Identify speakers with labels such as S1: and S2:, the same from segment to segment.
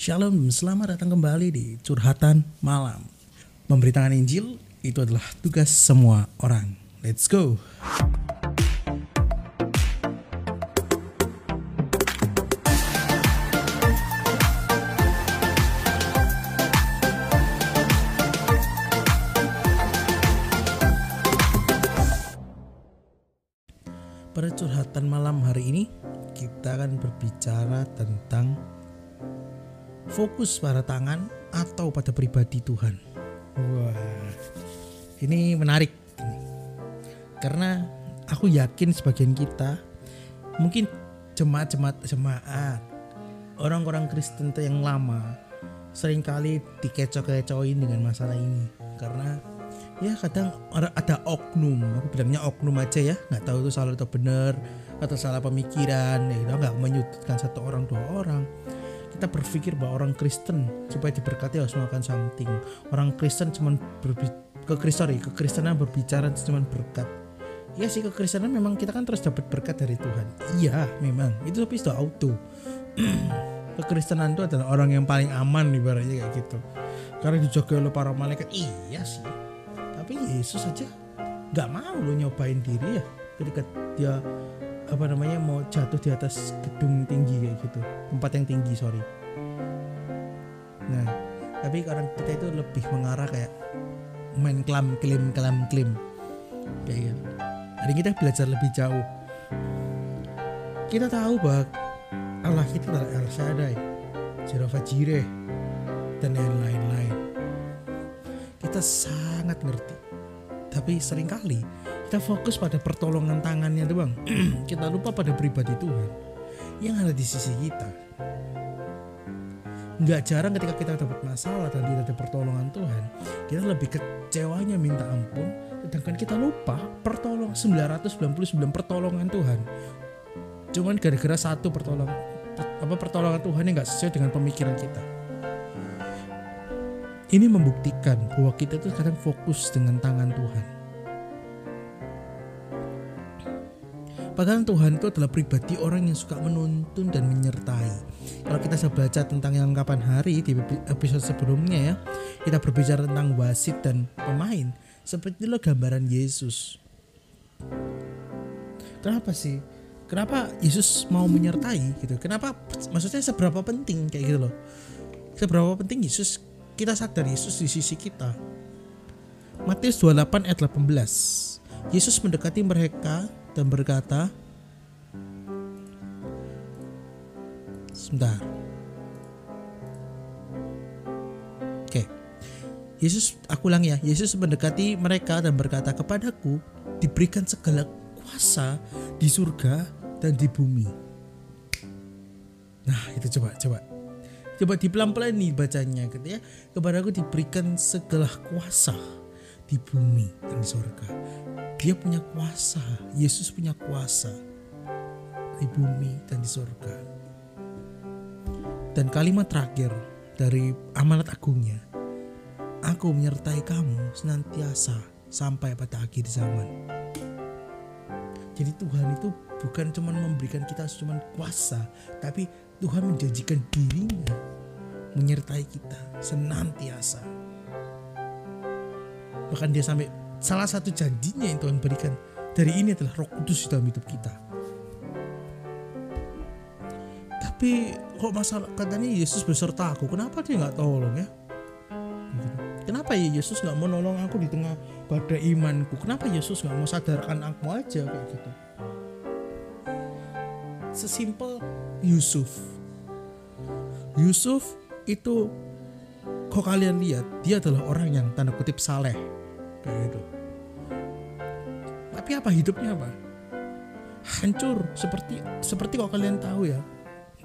S1: Shalom, selamat datang kembali di Curhatan Malam. Memberitakan Injil itu adalah tugas semua orang. Let's go. Pada curhatan malam hari ini kita akan berbicara tentang fokus pada tangan atau pada pribadi Tuhan. Wah, ini menarik. Karena aku yakin sebagian kita mungkin jemaat-jemaat jemaat orang-orang Kristen yang lama sering kali dikecoh-kecohin dengan masalah ini. Karena ya kadang ada oknum. Aku bilangnya oknum aja ya. Nggak tahu itu salah atau benar atau salah pemikiran. Ya nggak menyudutkan satu orang dua orang kita berpikir bahwa orang Kristen supaya diberkati harus melakukan something. Orang Kristen cuma berbi ke sorry kekristenan berbicara cuma berkat. Ya sih kekristenan memang kita kan terus dapat berkat dari Tuhan. Iya memang. Itu tapi sudah auto. Kekristenan itu adalah orang yang paling aman ibaratnya kayak gitu. Karena dijaga oleh para malaikat. Iya sih. Tapi Yesus aja nggak mau lo nyobain diri ya ketika dia apa namanya mau jatuh di atas gedung tinggi kayak gitu. Tempat yang tinggi sorry. Nah tapi orang kita itu lebih mengarah kayak main klam klim klam klim kayak gitu. Hari kita belajar lebih jauh. Kita tahu bahwa Allah kita adalah El Shaddai Jehovah Jireh dan lain-lain. Kita sangat ngerti. Tapi sering kali kita fokus pada pertolongan tangannya doang kita lupa pada pribadi Tuhan yang ada di sisi kita. Nggak jarang ketika kita dapat masalah dan tidak ada pertolongan Tuhan kita lebih kecewanya minta ampun sedangkan kita lupa pertolongan 999 pertolongan Tuhan. Cuman gara-gara satu pertolongan apa pertolongan Tuhan yang nggak sesuai dengan pemikiran kita. Ini membuktikan bahwa kita itu kadang fokus dengan tangan Tuhan Padahal Tuhan itu adalah pribadi orang yang suka menuntun dan menyertai. Kalau kita sudah baca tentang yang kapan hari di episode sebelumnya ya, kita berbicara tentang wasit dan pemain. Seperti lo gambaran Yesus. Kenapa sih? Kenapa Yesus mau menyertai gitu? Kenapa? Maksudnya seberapa penting kayak gitu loh? Seberapa penting Yesus kita sadar Yesus di sisi kita. Matius 28 ayat 18. Yesus mendekati mereka dan berkata, "Sebentar, oke." Yesus, aku ulang ya. Yesus mendekati mereka dan berkata, "Kepadaku diberikan segala kuasa di surga dan di bumi." Nah, itu coba, coba. Coba dipelan-pelan nih bacanya gitu ya. Kepadaku diberikan segala kuasa di bumi dan di surga. Dia punya kuasa, Yesus punya kuasa di bumi dan di surga. Dan kalimat terakhir dari amanat agungnya, Aku menyertai kamu senantiasa sampai pada akhir zaman. Jadi Tuhan itu bukan cuma memberikan kita cuma kuasa, tapi Tuhan menjanjikan dirinya menyertai kita senantiasa. Bahkan dia sampai salah satu janjinya yang Tuhan berikan dari ini adalah Roh Kudus dalam hidup kita. Tapi kok masalah katanya Yesus beserta aku, kenapa dia nggak tolong ya? Kenapa ya Yesus nggak mau nolong aku di tengah badai imanku? Kenapa Yesus nggak mau sadarkan aku aja kayak gitu? Sesimpel Yusuf. Yusuf itu kok kalian lihat dia adalah orang yang tanda kutip saleh kayak gitu. Tapi apa hidupnya apa? Hancur seperti seperti kok kalian tahu ya.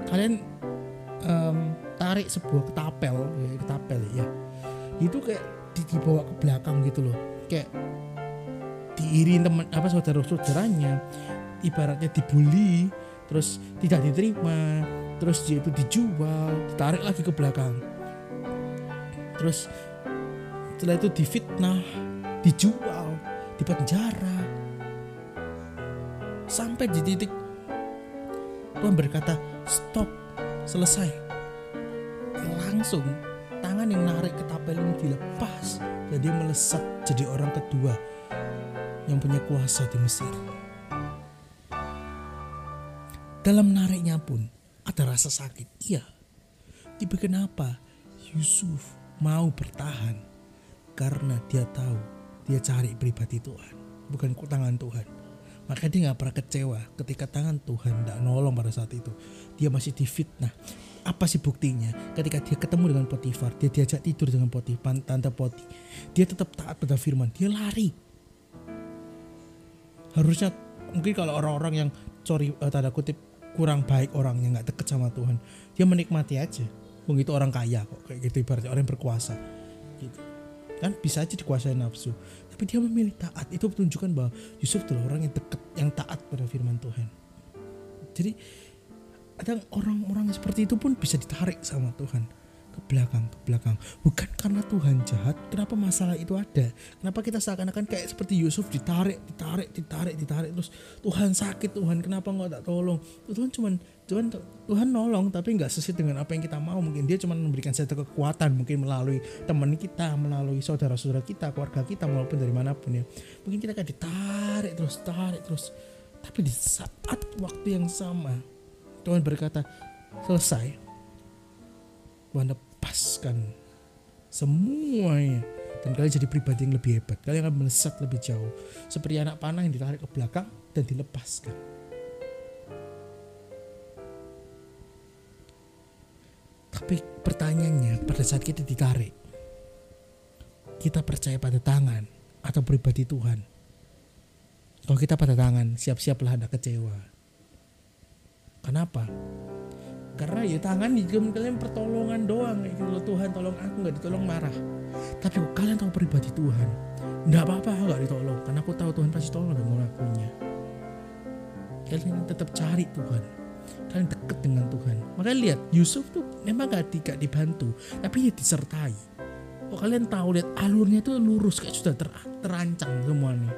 S1: Kalian um, tarik sebuah ketapel, ya, ketapel ya. Itu kayak dibawa ke belakang gitu loh. Kayak diirin teman apa saudara-saudaranya ibaratnya dibully terus tidak diterima terus dia itu dijual ditarik lagi ke belakang terus setelah itu difitnah dijual di penjara sampai di titik Tuhan berkata stop selesai langsung tangan yang narik ke tapel ini dilepas dan dia melesat jadi orang kedua yang punya kuasa di Mesir. Dalam nariknya pun ada rasa sakit. Iya. Tapi kenapa Yusuf mau bertahan? Karena dia tahu dia cari pribadi Tuhan, bukan tangan Tuhan. Maka dia nggak pernah kecewa ketika tangan Tuhan tidak nolong pada saat itu. Dia masih difitnah. Apa sih buktinya? Ketika dia ketemu dengan Potifar, dia diajak tidur dengan Potifar, tante Poti. Dia tetap taat pada firman, dia lari. Harusnya mungkin kalau orang-orang yang sorry uh, tanda kutip kurang baik orang yang nggak deket sama Tuhan, dia menikmati aja. Begitu orang kaya kok kayak gitu ibaratnya orang yang berkuasa gitu kan bisa aja dikuasai nafsu. Tapi dia memilih taat. Itu menunjukkan bahwa Yusuf adalah orang yang dekat yang taat pada firman Tuhan. Jadi ada orang-orang seperti itu pun bisa ditarik sama Tuhan ke belakang ke belakang. Bukan karena Tuhan jahat kenapa masalah itu ada? Kenapa kita seakan-akan kayak seperti Yusuf ditarik ditarik ditarik ditarik terus Tuhan sakit Tuhan kenapa nggak tak tolong? Tuhan cuman Tuhan Tuhan nolong tapi nggak sesuai dengan apa yang kita mau. Mungkin dia cuma memberikan satu kekuatan mungkin melalui teman kita melalui saudara-saudara kita keluarga kita maupun dari mana pun ya. Mungkin kita kayak ditarik terus tarik terus. Tapi di saat waktu yang sama Tuhan berkata selesai. Tuhan lepaskan semuanya. Dan kalian jadi pribadi yang lebih hebat. Kalian akan melesat lebih jauh. Seperti anak panah yang ditarik ke belakang dan dilepaskan. Tapi pertanyaannya pada saat kita ditarik kita percaya pada tangan atau pribadi Tuhan? Kalau kita pada tangan siap-siaplah ada kecewa. Kenapa karena ya tangan juga kalian pertolongan doang kayak gitu Tuhan tolong aku nggak ditolong marah. Tapi kalian tahu pribadi Tuhan? Nggak apa-apa nggak ditolong. Karena aku tahu Tuhan pasti tolong dan ngelakuinnya kalian tetap cari Tuhan. Kalian deket dengan Tuhan. Makanya lihat Yusuf tuh memang gak, gak dibantu tapi dia disertai. Kok kalian tahu lihat alurnya tuh lurus kayak sudah ter, terancang semuanya.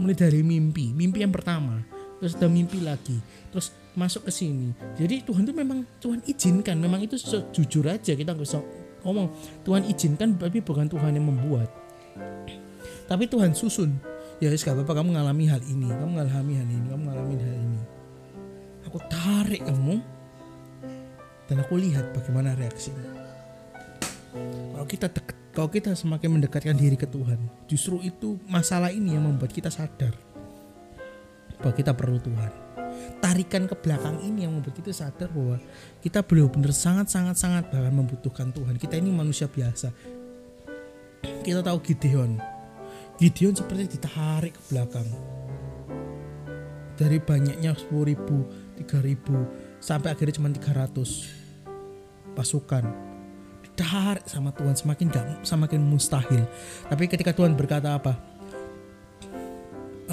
S1: Mulai dari mimpi. Mimpi yang pertama terus ada mimpi lagi. Terus masuk ke sini. Jadi Tuhan tuh memang Tuhan izinkan memang itu jujur aja kita nggak usah ngomong. Tuhan izinkan tapi bukan Tuhan yang membuat. Tapi Tuhan susun. Ya guys gak apa-apa kamu mengalami hal ini kamu mengalami hal ini kamu mengalami hal ini. Aku tarik kamu dan aku lihat bagaimana reaksinya. Kalau kita deket, kalau kita semakin mendekatkan diri ke Tuhan justru itu masalah ini yang membuat kita sadar bahwa kita perlu Tuhan. Tarikan ke belakang ini yang membuat kita sadar bahwa kita benar-benar sangat-sangat-sangat bahkan membutuhkan Tuhan. Kita ini manusia biasa. Kita tahu Gideon. Gideon seperti ditarik ke belakang. Dari banyaknya 10 ribu, 3 ribu, sampai akhirnya cuma 300 pasukan ditarik sama Tuhan semakin gak semakin mustahil tapi ketika Tuhan berkata apa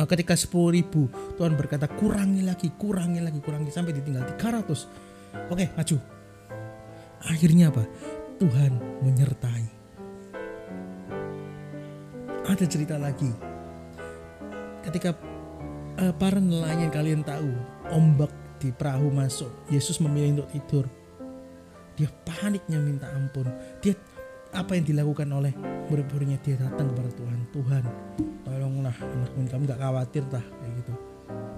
S1: ketika 10 ribu Tuhan berkata kurangi lagi kurangi lagi kurangi sampai ditinggal 300 oke maju. Akhirnya apa? Tuhan menyertai. Ada cerita lagi. Ketika uh, para nelayan kalian tahu ombak di perahu masuk Yesus memilih untuk tidur. Dia paniknya minta ampun. Dia apa yang dilakukan oleh murid-muridnya dia datang kepada Tuhan? Tuhan tolonglah anakku kamu gak khawatir tah kayak gitu.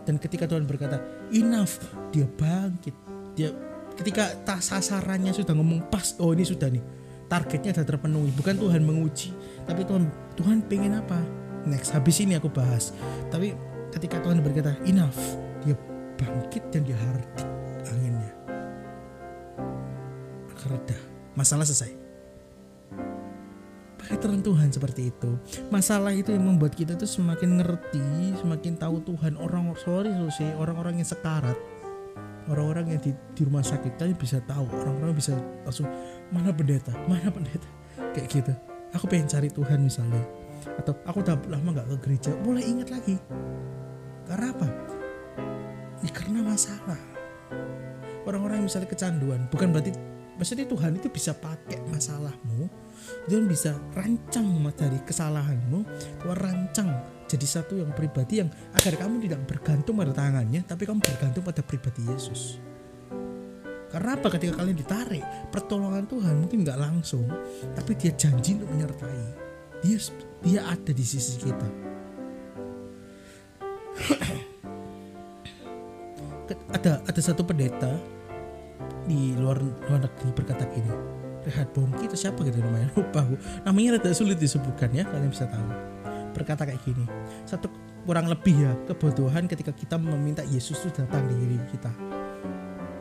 S1: Dan ketika Tuhan berkata enough dia bangkit. Dia ketika tak sasarannya sudah ngomong pas oh ini sudah nih. Targetnya sudah terpenuhi. Bukan Tuhan menguji tapi Tuhan Tuhan pengen apa? Next habis ini aku bahas. Tapi ketika Tuhan berkata enough dia bangkit dan dia hardik anginnya. Masalah selesai Veteran Tuhan seperti itu. Masalah itu yang membuat kita tuh semakin ngerti semakin tahu Tuhan. Orang sorry sih orang-orang yang sekarat orang-orang yang di, di rumah sakit kalian bisa tahu. Orang-orang bisa langsung mana pendeta? Mana pendeta? Kayak gitu. Aku pengen cari Tuhan misalnya. Atau aku udah lama nggak ke gereja mulai ingat lagi. Karena apa? Ya, karena masalah. Orang-orang yang misalnya kecanduan bukan berarti maksudnya Tuhan itu bisa pakai masalahmu Tuhan bisa rancang dari kesalahanmu Tuhan rancang jadi satu yang pribadi yang agar kamu tidak bergantung pada tangannya tapi kamu bergantung pada pribadi Yesus Karena apa? Ketika kalian ditarik, pertolongan Tuhan mungkin nggak langsung, tapi dia janji untuk menyertai. Dia dia ada di sisi kita. ada ada satu pendeta di luar luar negeri berkata gini Rehat Bongki itu siapa gitu namanya? Lupa aku. Namanya rada sulit disebutkan ya kalian bisa tahu. Berkata kayak gini satu kurang lebih ya kebutuhan ketika kita meminta Yesus itu datang di diri kita.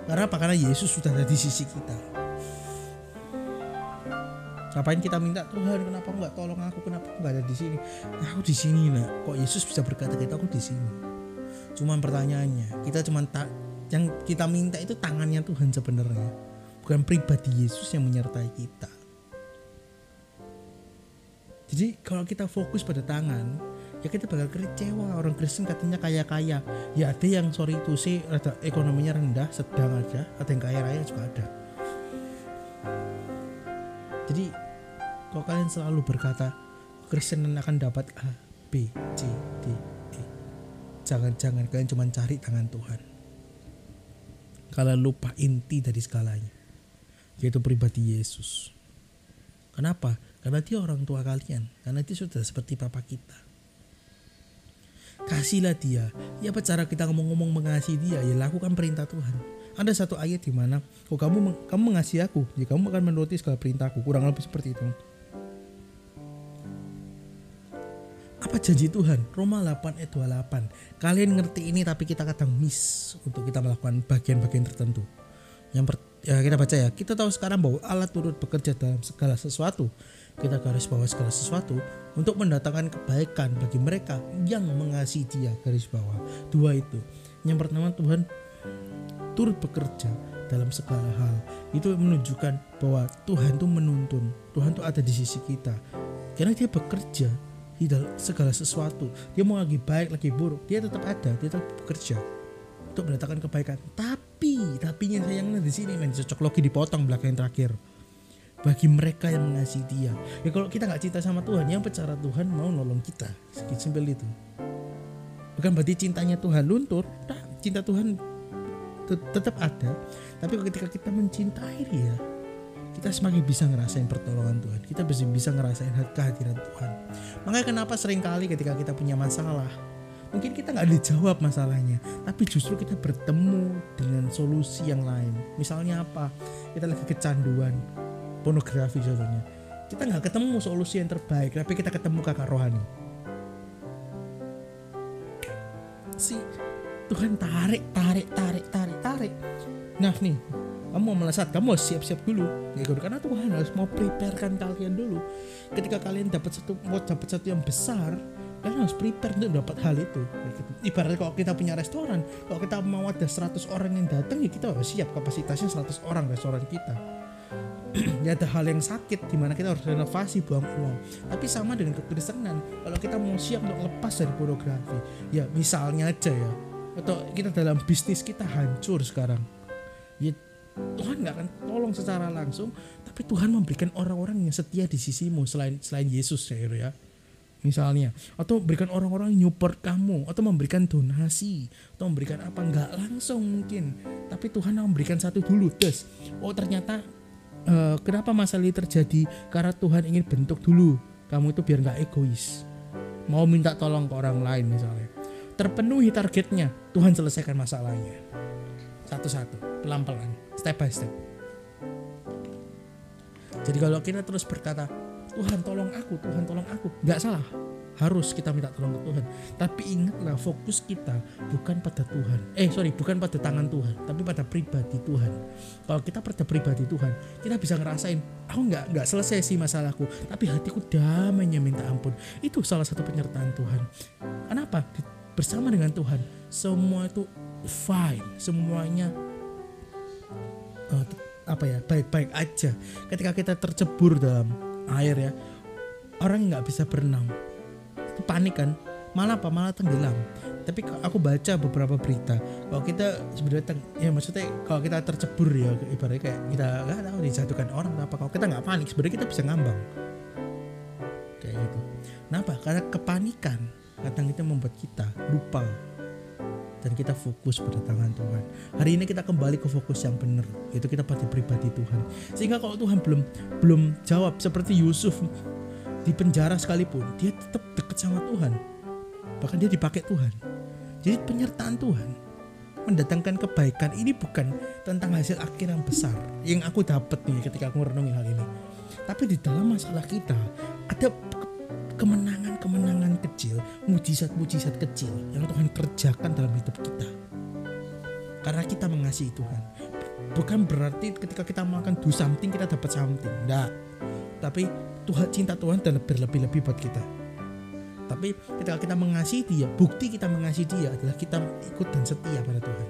S1: Karena apa? Karena Yesus sudah ada di sisi kita. Ngapain kita minta Tuhan kenapa nggak tolong aku kenapa aku nggak ada di sini? Aku di sini nak. Kok Yesus bisa berkata kita aku di sini. Cuman pertanyaannya kita cuman tak yang kita minta itu tangannya Tuhan sebenarnya bukan pribadi Yesus yang menyertai kita. Jadi kalau kita fokus pada tangan ya kita bakal kecewa. Orang Kristen katanya kaya kaya ya ada yang sorry itu sih ada ekonominya rendah sedang aja. Ada yang kaya raya juga ada. Jadi kalau kalian selalu berkata Kristen akan dapat A B C D E. Jangan-jangan kalian cuma cari tangan Tuhan. Kalian lupa inti dari segalanya yaitu pribadi Yesus. Kenapa? Karena dia orang tua kalian. Karena dia sudah seperti papa kita. Kasihlah dia. Ya apa cara kita ngomong-ngomong mengasihi dia? Ya lakukan perintah Tuhan. Ada satu ayat di mana oh kamu kamu mengasihi aku? Ya kamu akan menuruti segala perintahku kurang lebih seperti itu. Apa janji Tuhan? Roma 8 ayat 28 kalian ngerti ini tapi kita kadang miss untuk kita melakukan bagian-bagian tertentu. Yang per, ya kita baca ya. Kita tahu sekarang bahwa Allah turut bekerja dalam segala sesuatu. Kita garis bawah segala sesuatu untuk mendatangkan kebaikan bagi mereka yang mengasihi dia garis bawah. Dua itu. Yang pertama Tuhan turut bekerja dalam segala hal. Itu menunjukkan bahwa Tuhan itu menuntun. Tuhan itu ada di sisi kita. Karena dia bekerja di dalam segala sesuatu. Dia mau lagi baik lagi buruk. Dia tetap ada dia tetap bekerja untuk mendatangkan kebaikan. Tapi tapinya sayangnya di sini men cocok logi dipotong belakang yang terakhir. Bagi mereka yang mengasihi dia. Ya kalau kita nggak cinta sama Tuhan yang bicara Tuhan mau nolong kita? Sedikit simpel itu. Bukan berarti cintanya Tuhan luntur. Nah, cinta Tuhan tetap ada. Tapi ketika kita mencintai dia kita semakin bisa ngerasain pertolongan Tuhan. Kita bisa bisa ngerasain kehadiran Tuhan. Makanya kenapa sering kali ketika kita punya masalah mungkin kita nggak dijawab masalahnya tapi justru kita bertemu dengan solusi yang lain. Misalnya apa? Kita lagi kecanduan pornografi contohnya. Kita nggak ketemu solusi yang terbaik tapi kita ketemu kakak rohani. Si Tuhan tarik tarik tarik tarik tarik. Nah nih kamu mau melesat kamu harus siap-siap dulu. Ya karena Tuhan harus mau preparekan kalian dulu. Ketika kalian dapat satu mau dapat satu yang besar kalian harus prepare untuk dapat hal itu gitu. ibaratnya kalau kita punya restoran kalau kita mau ada 100 orang yang datang ya kita harus siap kapasitasnya 100 orang restoran kita. Ya ada hal yang sakit di mana kita harus renovasi buang uang. Tapi sama dengan kekristenan kalau kita mau siap untuk lepas dari pornografi ya misalnya aja ya atau kita dalam bisnis kita hancur sekarang. Ya Tuhan nggak akan tolong secara langsung tapi Tuhan memberikan orang-orang yang setia di sisimu selain selain Yesus ya ya misalnya. Atau memberikan orang-orang yang nyupport kamu. Atau memberikan donasi. Atau memberikan apa nggak langsung mungkin. Tapi Tuhan memberikan satu dulu des. Oh ternyata uh, kenapa masalah ini terjadi? Karena Tuhan ingin bentuk dulu. Kamu itu biar nggak egois. Mau minta tolong ke orang lain misalnya. Terpenuhi targetnya Tuhan selesaikan masalahnya. Satu-satu pelan-pelan step by step. Jadi kalau kita terus berkata Tuhan tolong aku Tuhan tolong aku nggak salah harus kita minta tolong ke Tuhan. Tapi ingatlah fokus kita bukan pada Tuhan. Eh sorry bukan pada tangan Tuhan, tapi pada pribadi Tuhan. Kalau kita pada pribadi Tuhan, kita bisa ngerasain, aku nggak nggak selesai sih masalahku, tapi hatiku damainya minta ampun. Itu salah satu penyertaan Tuhan. Kenapa? Bersama dengan Tuhan, semua itu fine, semuanya uh, apa ya baik-baik aja. Ketika kita tercebur dalam air ya, orang nggak bisa berenang. Itu panik kan. Malah apa? Malah tenggelam. Tapi aku baca beberapa berita kalau kita sebenarnya ya maksudnya kalau kita tercebur ya ibaratnya kayak kita nggak tahu dijatuhkan orang apa. Kalau kita nggak panik sebenarnya kita bisa ngambang. Kayak gitu. Kenapa? Karena kepanikan kadang itu membuat kita lupa dan kita fokus pada tangan Tuhan. Hari ini kita kembali ke fokus yang benar, yaitu kita pada pribadi Tuhan. Sehingga kalau Tuhan belum belum jawab seperti Yusuf di penjara sekalipun, dia tetap dekat sama Tuhan. Bahkan dia dipakai Tuhan. Jadi penyertaan Tuhan mendatangkan kebaikan ini bukan tentang hasil akhir yang besar yang aku dapat nih ketika aku merenungi hal ini. Tapi di dalam masalah kita ada kemenangan-kemenangan kecil, mujizat-mujizat kecil yang Tuhan kerjakan dalam hidup kita. Karena kita mengasihi Tuhan. Bukan berarti ketika kita melakukan do something kita dapat something. Enggak. Tapi Tuhan cinta Tuhan dan berlebih-lebih buat kita. Tapi ketika kita mengasihi dia, bukti kita mengasihi dia adalah kita ikut dan setia pada Tuhan.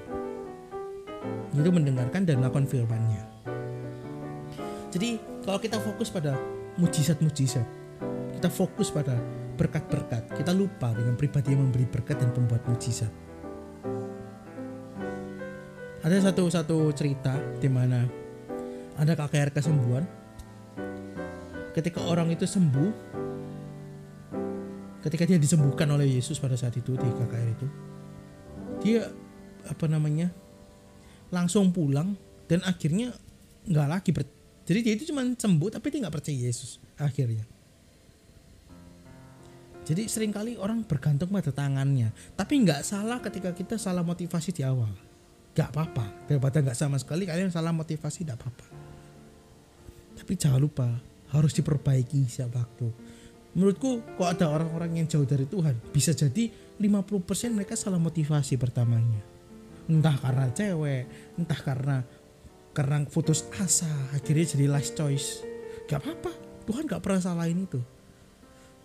S1: Itu mendengarkan dan melakukan firman-Nya. Jadi kalau kita fokus pada mujizat-mujizat, kita fokus pada berkat-berkat, kita lupa dengan pribadi yang memberi berkat dan pembuat mujizat. Ada satu satu cerita di mana ada KKR kesembuhan. Ketika orang itu sembuh, ketika dia disembuhkan oleh Yesus pada saat itu di KKR itu, dia apa namanya langsung pulang dan akhirnya nggak lagi ber, jadi dia itu cuma sembuh tapi dia nggak percaya Yesus akhirnya jadi sering kali orang bergantung pada tangannya. Tapi nggak salah ketika kita salah motivasi di awal. Gak apa-apa. Daripada nggak sama sekali kalian salah motivasi tidak apa-apa. Tapi jangan lupa harus diperbaiki setiap waktu. Menurutku kok ada orang-orang yang jauh dari Tuhan bisa jadi 50% mereka salah motivasi pertamanya. Entah karena cewek, entah karena karena putus asa akhirnya jadi last choice. Gak apa-apa. Tuhan gak pernah salahin itu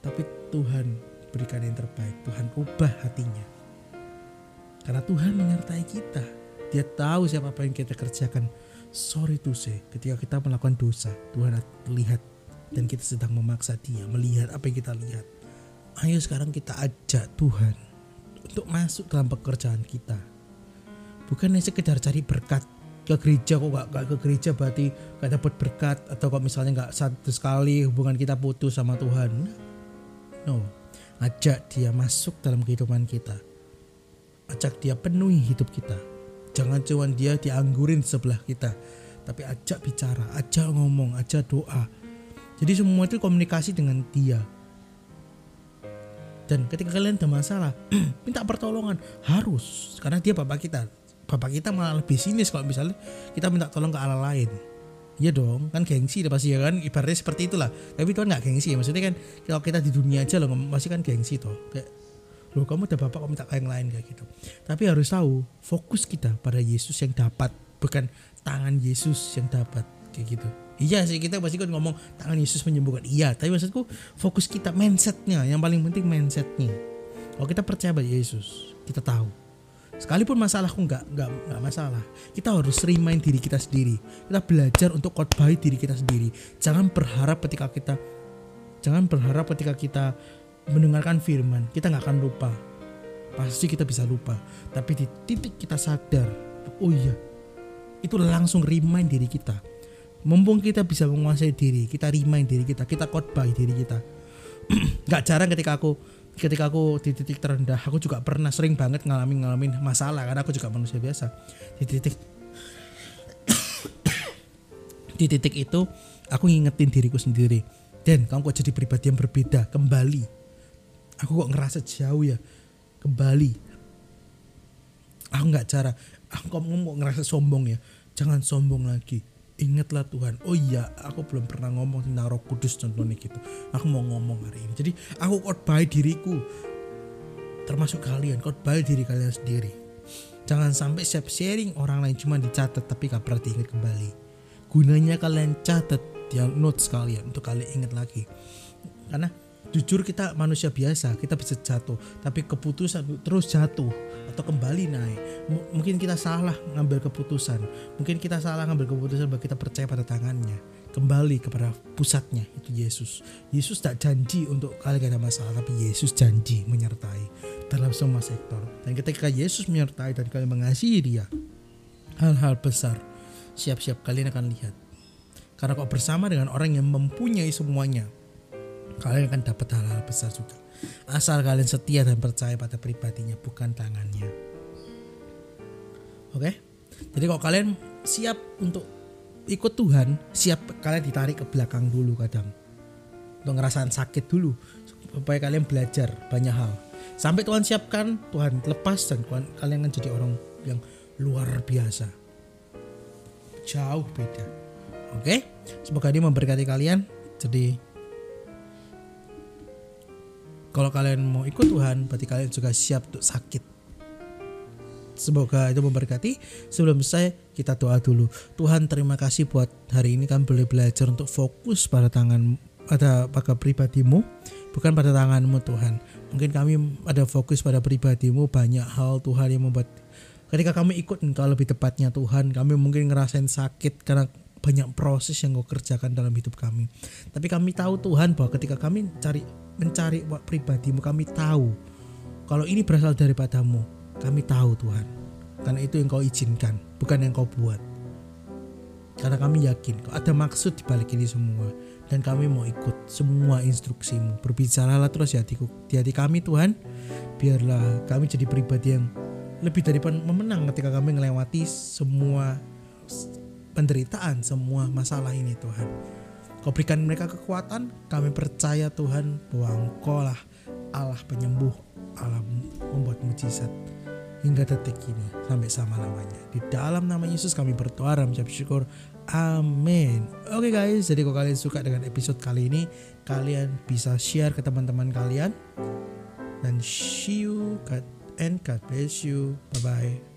S1: tapi Tuhan berikan yang terbaik. Tuhan ubah hatinya. Karena Tuhan menyertai kita. Dia tahu siapa apa yang kita kerjakan. Sorry to say, ketika kita melakukan dosa, Tuhan lihat dan kita sedang memaksa dia melihat apa yang kita lihat. Ayo sekarang kita ajak Tuhan untuk masuk dalam pekerjaan kita. Bukan hanya sekedar cari berkat ke gereja kok gak, gak ke gereja berarti gak dapat berkat atau kok misalnya gak satu sekali hubungan kita putus sama Tuhan No, ajak dia masuk dalam kehidupan kita. Ajak dia penuhi hidup kita. Jangan cuma dia dianggurin sebelah kita. Tapi ajak bicara, ajak ngomong, ajak doa. Jadi semua itu komunikasi dengan dia. Dan ketika kalian ada masalah, minta pertolongan harus karena dia bapak kita. Bapak kita malah lebih sinis kalau misalnya kita minta tolong ke Allah lain. Iya dong, kan gengsi deh pasti ya kan. Ibaratnya seperti itulah. Tapi itu kan nggak gengsi ya. Maksudnya kan kalau kita di dunia aja loh masih kan gengsi toh. Kayak loh kamu udah bapak kamu minta ke yang lain kayak gitu. Tapi harus tahu fokus kita pada Yesus yang dapat, bukan tangan Yesus yang dapat kayak gitu. Iya sih kita pasti kan ngomong tangan Yesus menyembuhkan. Iya, tapi maksudku fokus kita mindsetnya. Yang paling penting mindsetnya. Kalau kita percaya pada Yesus, kita tahu Sekalipun masalahku nggak nggak nggak masalah, kita harus remind diri kita sendiri. Kita belajar untuk khotbah diri kita sendiri. Jangan berharap ketika kita jangan berharap ketika kita mendengarkan firman, kita nggak akan lupa. Pasti kita bisa lupa. Tapi di titik kita sadar, oh iya, itu langsung remind diri kita. Mumpung kita bisa menguasai diri, kita remind diri kita, kita khotbah diri kita. Gak jarang ketika aku ketika aku di titik terendah aku juga pernah sering banget ngalamin ngalamin masalah karena aku juga manusia biasa. Di titik di titik itu aku ngingetin diriku sendiri. Dan kamu kok jadi pribadi yang berbeda? Kembali. Aku kok ngerasa jauh ya? Kembali. Aku nggak cara aku kok ngomong ngerasa sombong ya? Jangan sombong lagi ingatlah Tuhan. Oh iya aku belum pernah ngomong tentang roh kudus contohnya gitu. Aku mau ngomong hari ini. Jadi aku khotbah diriku. Termasuk kalian khotbah diri kalian sendiri. Jangan sampai siap sharing orang lain cuma dicatat tapi gak pernah diingat kembali. Gunanya kalian catat yang notes kalian untuk kalian ingat lagi. Karena jujur kita manusia biasa kita bisa jatuh. Tapi keputusan terus jatuh atau kembali naik. M mungkin kita salah ngambil keputusan. Mungkin kita salah ngambil keputusan bahwa kita percaya pada tangannya. Kembali kepada pusatnya itu Yesus. Yesus tak janji untuk kalian ada masalah tapi Yesus janji menyertai dalam semua sektor. Dan ketika Yesus menyertai dan kalian mengasihi dia hal-hal besar siap-siap kalian akan lihat. Karena kok bersama dengan orang yang mempunyai semuanya kalian akan dapat hal-hal besar juga. Asal kalian setia dan percaya pada pribadinya, bukan tangannya. Oke. Jadi kalau kalian siap untuk ikut Tuhan, siap kalian ditarik ke belakang dulu kadang. Untuk ngerasain sakit dulu supaya kalian belajar banyak hal. Sampai Tuhan siapkan, Tuhan lepas dan Tuhan, kalian akan jadi orang yang luar biasa. Jauh beda. Oke. Semoga dia memberkati kalian. Jadi kalau kalian mau ikut Tuhan, berarti kalian juga siap untuk sakit. Semoga itu memberkati. Sebelum saya kita doa dulu. Tuhan terima kasih buat hari ini kami boleh belajar untuk fokus pada tangan pada pada pribadimu, bukan pada tanganmu Tuhan. Mungkin kami ada fokus pada pribadimu banyak hal Tuhan yang membuat ketika kami ikut engkau lebih tepatnya Tuhan kami mungkin ngerasain sakit karena banyak proses yang kau kerjakan dalam hidup kami. Tapi kami tahu Tuhan bahwa ketika kami cari mencari pribadimu kami tahu kalau ini berasal daripadamu. Kami tahu Tuhan. Karena itu yang kau izinkan bukan yang kau buat. Karena kami yakin kau ada maksud di balik ini semua. Dan kami mau ikut semua instruksimu. Berbicaralah terus di hatiku di hati kami Tuhan. Biarlah kami jadi pribadi yang lebih daripada memenang ketika kami melewati semua penderitaan semua masalah ini Tuhan Kau berikan mereka kekuatan. Kami percaya Tuhan bahwa Engkau lah Allah penyembuh, Allah membuat mujizat hingga detik ini sampai sama namanya. Di dalam nama Yesus kami berdoa dan mengucap syukur. Amin. Oke okay guys, jadi kalau kalian suka dengan episode kali ini, kalian bisa share ke teman-teman kalian. Dan see you God and God bless you. Bye bye.